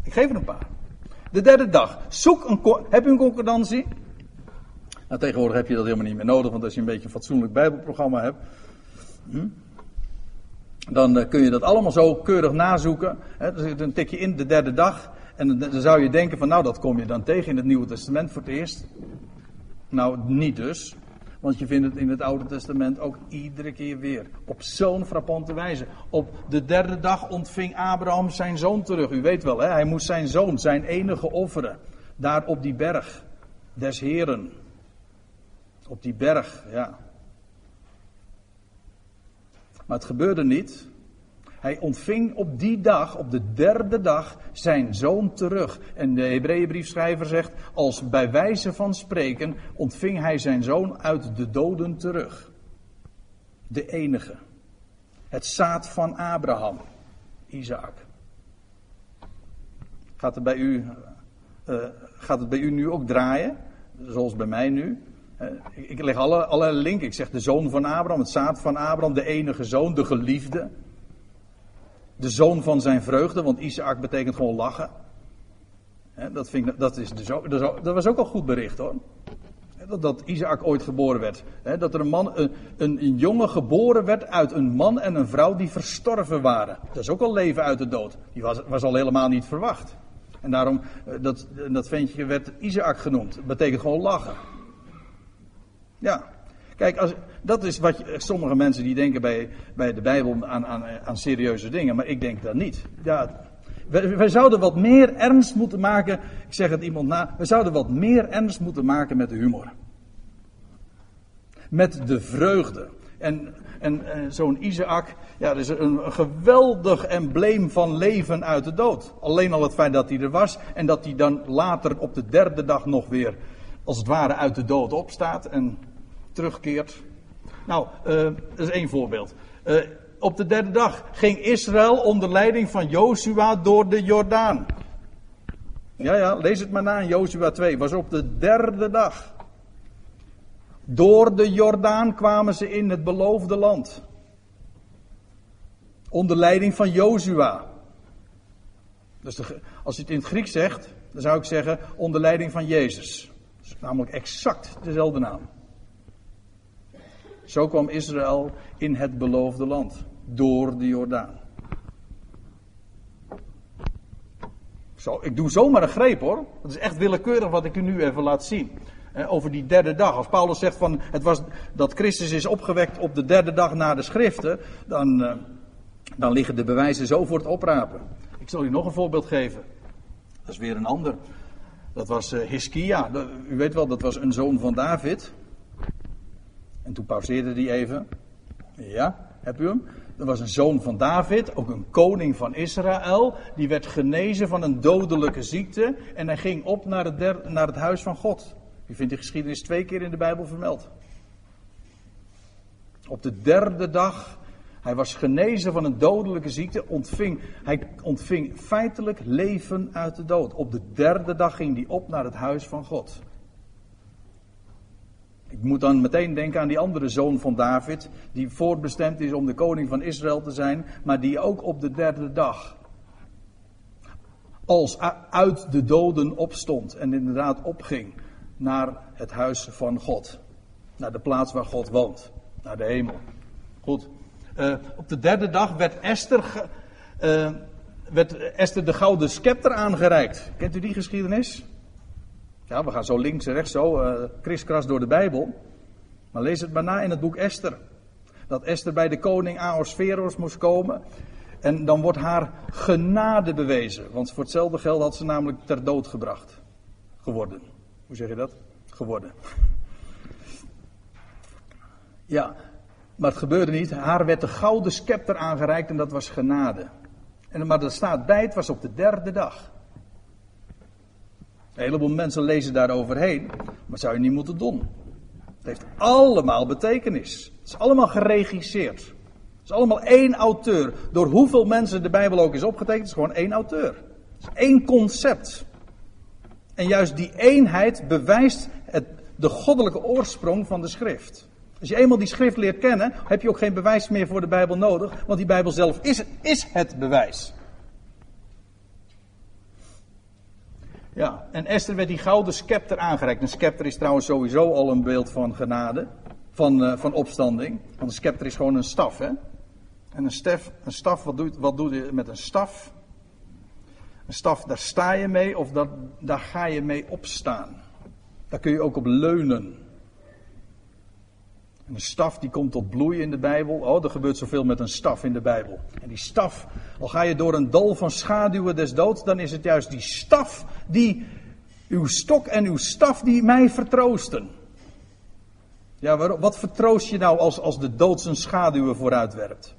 Ik geef er een paar. De derde dag. Zoek een, heb je een concordantie? Nou, tegenwoordig heb je dat helemaal niet meer nodig, want als je een beetje een fatsoenlijk Bijbelprogramma hebt, hm, dan uh, kun je dat allemaal zo keurig nazoeken. Hè, dan tik je in de derde dag en dan, dan zou je denken van nou, dat kom je dan tegen in het Nieuwe Testament voor het eerst. Nou, niet dus. Want je vindt het in het Oude Testament ook iedere keer weer. Op zo'n frappante wijze. Op de derde dag ontving Abraham zijn zoon terug. U weet wel, hè? hij moest zijn zoon, zijn enige offeren. Daar op die berg des Heren. Op die berg, ja. Maar het gebeurde niet. Hij ontving op die dag, op de derde dag, zijn zoon terug. En de Hebreeënbriefschrijver zegt, als bij wijze van spreken, ontving hij zijn zoon uit de doden terug. De enige. Het zaad van Abraham, Isaac. Gaat het bij u, uh, gaat het bij u nu ook draaien? Zoals bij mij nu? Eh, ik leg alle, alle linken. Ik zeg de zoon van Abraham, het zaad van Abraham, de enige zoon, de geliefde. De zoon van zijn vreugde, want Isaac betekent gewoon lachen. Dat, vind ik, dat, is de dat was ook al goed bericht hoor. Dat, Isaac ooit geboren werd. Dat er een, man, een, jongen geboren werd uit een man en een vrouw die verstorven waren. Dat is ook al leven uit de dood. Die was, was al helemaal niet verwacht. En daarom, eh, dat, dat ventje werd Isaac genoemd. Dat betekent gewoon lachen. Ja. Kijk, als, dat is wat sommige mensen die denken bij, bij de Bijbel aan, aan, aan serieuze dingen, maar ik denk dat niet. Ja, wij, zouden wat meer ernst moeten maken, ik zeg het iemand na, we zouden wat meer ernst moeten maken met de humor. met de vreugde. En, en, zo'n Isaac, ja, dat is een, een, geweldig embleem van leven uit de dood. Alleen al het feit dat hij er was en dat hij dan later op de derde dag nog weer, als het ware, uit de dood opstaat en terugkeert. Nou, uh, dat is één voorbeeld. Uh, op de derde dag ging Israël onder leiding van Jozua door de Jordaan. Ja, ja, lees het maar na in Jozua 2. Was op de derde dag. Door de Jordaan kwamen ze in het beloofde land. Onder leiding van Jozua. Dus als je het in het Grieks zegt, dan zou ik zeggen onder leiding van Jezus. Dat is namelijk exact dezelfde naam. Zo kwam Israël in het beloofde land. Door de Jordaan. Zo, ik doe zomaar een greep hoor. Dat is echt willekeurig wat ik u nu even laat zien. over die derde dag. Als Paulus zegt van het was, dat Christus is opgewekt op de derde dag na de schriften. Dan, eh, dan liggen de bewijzen zo voor het oprapen. Ik zal u nog een voorbeeld geven. Dat is weer een ander. Dat was uh, Hiskia. U weet wel, dat was een zoon van David. En toen pauzeerde hij even. Ja, heb u hem? Dat was een zoon van David, ook een koning van Israël. Die werd genezen van een dodelijke ziekte. En hij ging op naar het, naar het huis van God. U vindt die geschiedenis twee keer in de Bijbel vermeld. Op de derde dag, hij was genezen van een dodelijke ziekte. Ontving, hij ontving feitelijk leven uit de dood. Op de derde dag ging hij op naar het huis van God. Ik moet dan meteen denken aan die andere zoon van David, die voorbestemd is om de koning van Israël te zijn, maar die ook op de derde dag als uit de doden opstond en inderdaad opging naar het huis van God. Naar de plaats waar God woont, naar de hemel. Goed. Uh, op de derde dag werd Esther, uh, werd de gouden scepter aangereikt. Kent u die geschiedenis? Ja, we gaan zo links en rechts zo, uh, kriskras door de Bijbel. Maar lees het maar na in het boek Esther. Dat Esther bij de koning Ahasveros moest komen. En dan wordt haar genade bewezen. Want voor hetzelfde geld had ze namelijk ter dood gebracht. Geworden. Hoe zeg je dat? Geworden. Ja, maar het gebeurde niet. Haar werd de gouden scepter aangereikt en dat was genade. En, maar dat staat bij, het was op de derde dag. Een heleboel mensen lezen daar overheen, maar zou je niet moeten doen. Het heeft allemaal betekenis. Het is allemaal geregisseerd. Het is allemaal één auteur. Door hoeveel mensen de Bijbel ook is opgetekend, is gewoon één auteur. Het is één concept. En juist die eenheid bewijst het, de goddelijke oorsprong van de schrift. Als je eenmaal die schrift leert kennen, heb je ook geen bewijs meer voor de Bijbel nodig, want die Bijbel zelf is, is het bewijs. Ja, en Esther werd die gouden scepter aangereikt. Een scepter is trouwens sowieso al een beeld van genade, van, uh, van opstanding. Want een scepter is gewoon een staf, hè. En een, staf, een staf, wat doe, wat doe je met een staf? Een staf, daar sta je mee of dat, daar ga je mee opstaan. Daar kun je ook op leunen. En een staf die komt tot bloei in de Bijbel. Oh, er gebeurt zoveel met een staf in de Bijbel. En die staf, al ga je door een dal van schaduwen des doods, dan is het juist die staf die, uw stok en uw staf die mij vertroosten. Ja, wat vertroost je nou als, als de dood zijn schaduwen vooruitwerpt?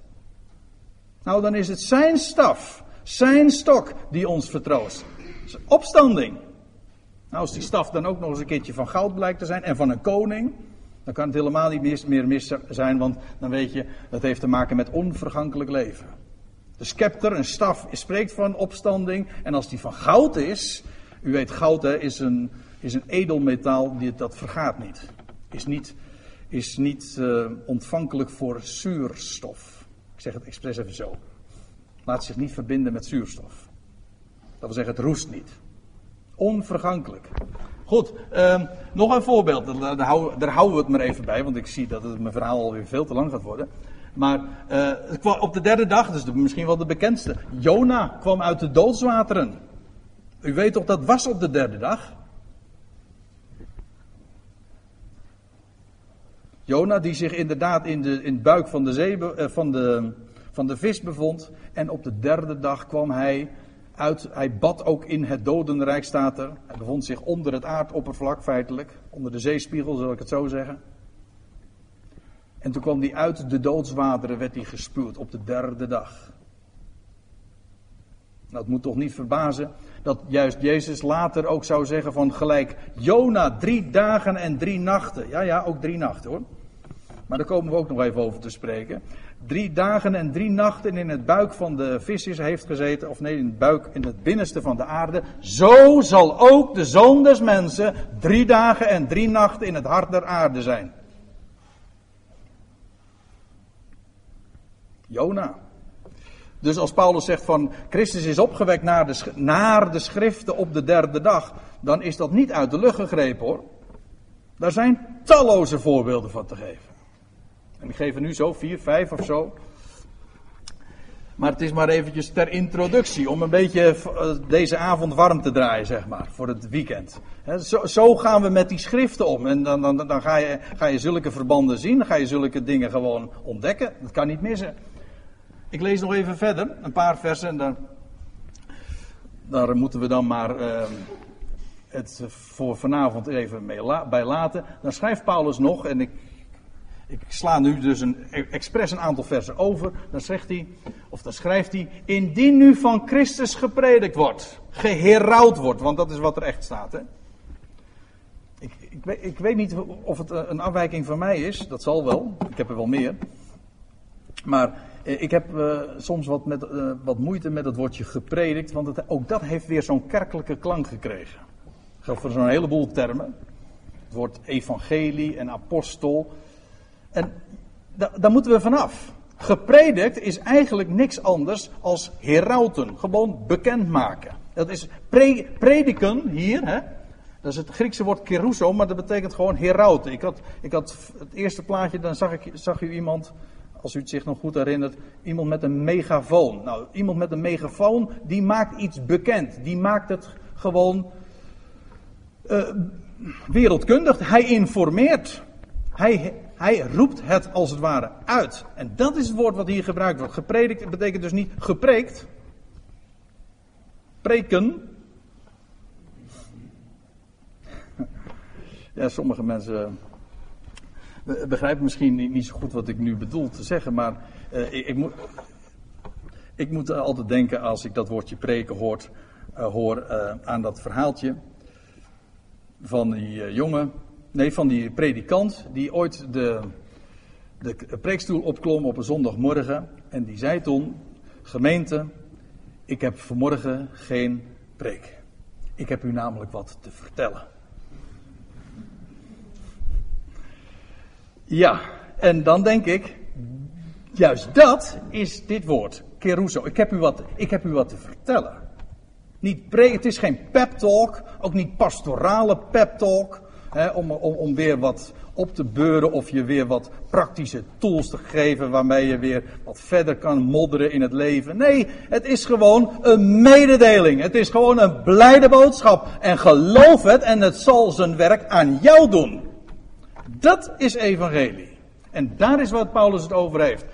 Nou, dan is het zijn staf, zijn stok die ons vertroost. Opstanding. Nou, als die staf dan ook nog eens een keertje van goud blijkt te zijn en van een koning, dan kan het helemaal niet meer mis zijn, want dan weet je, dat heeft te maken met onvergankelijk leven. De scepter, een staf, spreekt van opstanding. En als die van goud is, u weet, goud hè, is, een, is een edelmetaal, die, dat vergaat niet. Is niet, is niet uh, ontvankelijk voor zuurstof. Ik zeg het expres even zo. Laat zich niet verbinden met zuurstof. Dat wil zeggen, het roest niet. Onvergankelijk. Goed, uh, nog een voorbeeld. Daar, daar, houden we het maar even bij, want ik zie dat het mijn verhaal alweer veel te lang gaat worden. Maar uh, op de derde dag, dus misschien wel de bekendste, Jona kwam uit de doodswateren. U weet toch, dat was op de derde dag. Jona die zich inderdaad in de, in het buik van de, zee, uh, van, de, van de vis bevond. En op de derde dag kwam hij uit, hij bad ook in het dodenrijk, staat er. Hij bevond zich onder het aardoppervlak feitelijk, onder de zeespiegel zal ik het zo zeggen. En toen kwam hij uit de doodswateren, werd hij gespuwd op de derde dag. Nou, het moet toch niet verbazen dat juist Jezus later ook zou zeggen van gelijk Jona drie dagen en drie nachten. Ja, ja, ook drie nachten hoor. Maar daar komen we ook nog even over te spreken. Drie dagen en drie nachten in het buik van de visjes heeft gezeten, of nee, in het buik, in het binnenste van de aarde. Zo zal ook de zoon des mensen drie dagen en drie nachten in het hart der aarde zijn. Jona. Dus als Paulus zegt van Christus is opgewekt naar de, naar de schriften op de derde dag, dan is dat niet uit de lucht gegrepen hoor. Daar zijn talloze voorbeelden van te geven. En ik geef er nu zo vier, vijf of zo. Maar het is maar eventjes ter introductie, om een beetje eh, deze avond warm te draaien, zeg maar, voor het weekend. Zo, gaan we met die schriften om. En dan, dan, dan ga, je, ga je zulke verbanden zien, dan ga je zulke dingen gewoon ontdekken. Dat kan niet missen. Ik lees nog even verder, een paar versen, en dan, daar moeten we dan maar uh, het voor vanavond even bij laten. Dan schrijft Paulus nog, en ik ik sla nu dus een, expres een aantal versen over. Dan zegt hij, of dan schrijft hij, indien nu van Christus gepredikt wordt, geherouwd wordt, want dat is wat er echt staat. Hè? Ik, ik, weet, ik weet niet of het een afwijking van mij is, dat zal wel, ik heb er wel meer. Maar eh, ik heb uh, soms wat, met, wat moeite met het woordje gepredikt, want ook dat heeft weer zo'n kerkelijke klank gekregen. Dat voor zo'n heleboel termen. Het woord evangelie en apostel. En daar moeten we vanaf. Gepredikt is eigenlijk niks anders als herauten. Gewoon bekendmaken. Dat is pre prediken hier, hè. Dat is het Griekse woord keruso, maar dat betekent gewoon herauten. Ik had, ik had het eerste plaatje, dan zag, ik, zag u iemand, als u het zich nog goed herinnert, iemand met een megafoon. Nou, iemand met een megafoon, die maakt iets bekend. Die maakt het gewoon uh, wereldkundig. Hij informeert. Hij, hij roept het als het ware uit. En dat is het woord wat hier gebruikt wordt. Gepredikt betekent dus niet gepreekt. Preken. Ja, sommige mensen begrijpen misschien niet, zo goed wat ik nu bedoel te zeggen, maar uh, ik, moet, ik moet altijd denken als ik dat woordje preken hoort, uh, hoor aan dat verhaaltje van die jongen nee, van die predikant die ooit de, de preekstoel opklom op een zondagmorgen. En die zei toen, gemeente, ik heb vanmorgen geen preek. Ik heb u namelijk wat te vertellen. Ja, en dan denk ik, juist dat is dit woord, keruso. Ik heb u wat, ik heb u wat te vertellen. Niet pre, het is geen pep talk, ook niet pastorale pep talk om, om, om weer wat op te beuren of je weer wat praktische tools te geven waarmee je weer wat verder kan modderen in het leven. Nee, het is gewoon een mededeling. Het is gewoon een blijde boodschap. En geloof het en het zal zijn werk aan jou doen. Dat is evangelie. En daar is wat Paulus het over heeft.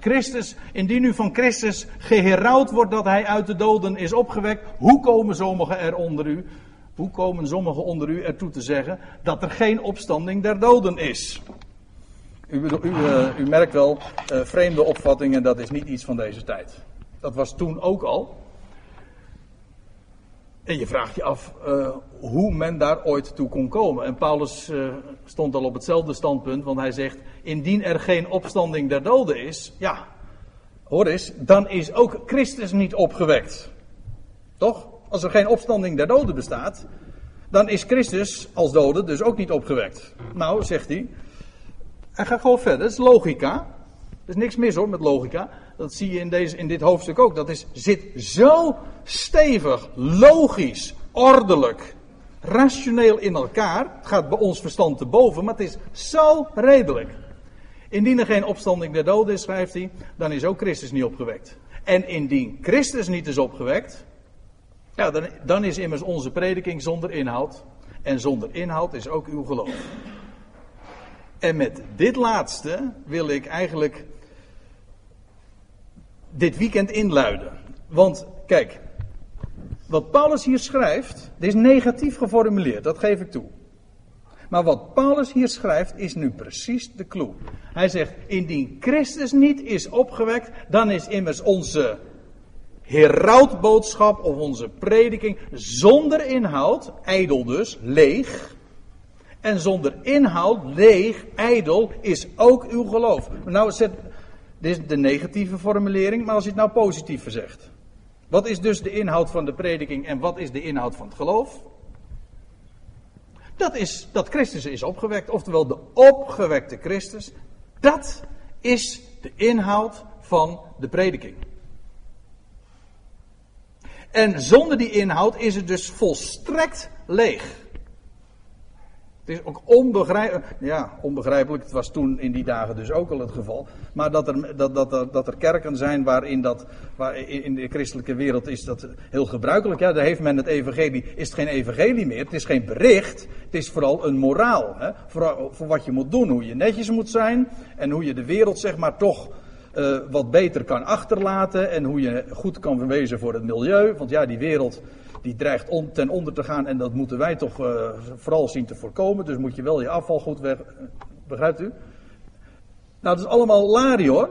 Christus, indien u van Christus geherouwd wordt dat hij uit de doden is opgewekt, hoe komen sommigen er onder u? Hoe komen sommigen onder u ertoe te zeggen dat er geen opstanding der doden is? U, u, uh, u merkt wel, uh, vreemde opvattingen, dat is niet iets van deze tijd. Dat was toen ook al. En je vraagt je af uh, hoe men daar ooit toe kon komen. En Paulus stond al op hetzelfde standpunt, want hij zegt: Indien er geen opstanding der doden is, ja, hoor eens, dan is ook Christus niet opgewekt. Toch? Als er geen opstanding der doden bestaat, dan is Christus als dode dus ook niet opgewekt. Nou, zegt hij. Hij gaat gewoon verder. Dat is logica. Er is niks mis hoor met logica. Dat zie je in, deze, in dit hoofdstuk ook. Dat is, zit zo stevig, logisch, ordelijk, rationeel in elkaar. Het gaat bij ons verstand te boven, maar het is zo redelijk. Indien er geen opstanding der doden is, schrijft hij, dan is ook Christus niet opgewekt. En indien Christus niet is opgewekt, ja, dan, dan is immers onze prediking zonder inhoud. En zonder inhoud is ook uw geloof. En met dit laatste wil ik eigenlijk dit weekend inluiden. Want kijk, wat Paulus hier schrijft, dit is negatief geformuleerd, dat geef ik toe. Maar wat Paulus hier schrijft is nu precies de clue. Hij zegt, indien Christus niet is opgewekt, dan is immers onze herautboodschap of onze prediking zonder inhoud, ijdel dus, leeg. En zonder inhoud, leeg, ijdel, is ook uw geloof. Nou, dit is de negatieve formulering, maar als je het nou positief verzegt. Wat is dus de inhoud van de prediking en wat is de inhoud van het geloof? Dat is dat Christus is opgewekt, oftewel de opgewekte Christus. Dat is de inhoud van de prediking. En zonder die inhoud is het dus volstrekt leeg. Het is ook onbegrijpelijk, ja, onbegrijpelijk, het was toen in die dagen dus ook al het geval. Maar dat er, dat, dat, dat, er kerken zijn waarin dat, waar in de christelijke wereld is dat heel gebruikelijk. Ja, daar heeft men het evangelie, is het geen evangelie meer, het is geen bericht, het is vooral een moraal. Hè, voor wat je moet doen, hoe je netjes moet zijn en hoe je de wereld zeg maar toch uh, wat beter kan achterlaten en hoe je goed kan wezen voor het milieu. Want ja, die wereld die dreigt on, ten onder te gaan en dat moeten wij toch uh, vooral zien te voorkomen. Dus moet je wel je afval goed weg. Begrijpt u? Nou, dat is allemaal lari hoor.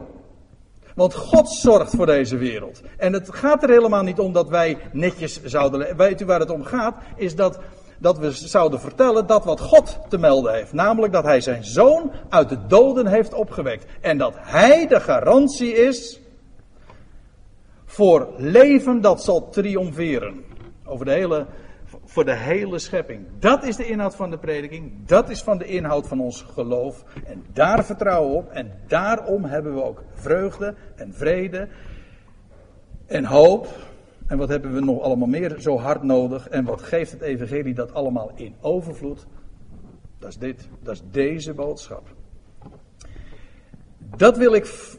Want God zorgt voor deze wereld. En het gaat er helemaal niet om dat wij netjes zouden. Weet u waar het om gaat? Is dat dat we zouden vertellen dat wat God te melden heeft. Namelijk dat hij zijn zoon uit de doden heeft opgewekt. En dat hij de garantie is voor leven dat zal triomferen. Over de hele, voor de hele schepping. Dat is de inhoud van de prediking. Dat is van de inhoud van ons geloof. En daar vertrouwen we op. En daarom hebben we ook vreugde en vrede en hoop en wat hebben we nog allemaal meer zo hard nodig? En wat geeft het evangelie dat allemaal in overvloed? Dat is dit, dat is deze boodschap. Dat wil ik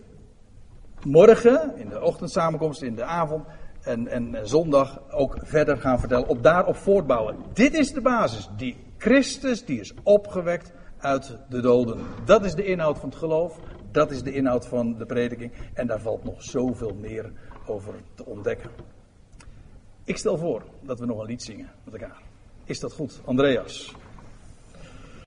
morgen, in de ochtendsamenkomst, in de avond en, en zondag ook verder gaan vertellen. Op daarop voortbouwen. Dit is de basis. Die Christus, die is opgewekt uit de doden. Dat is de inhoud van het geloof. Dat is de inhoud van de prediking. En daar valt nog zoveel meer over te ontdekken. Ik stel voor dat we nog een lied zingen met elkaar. Is dat goed, Andreas?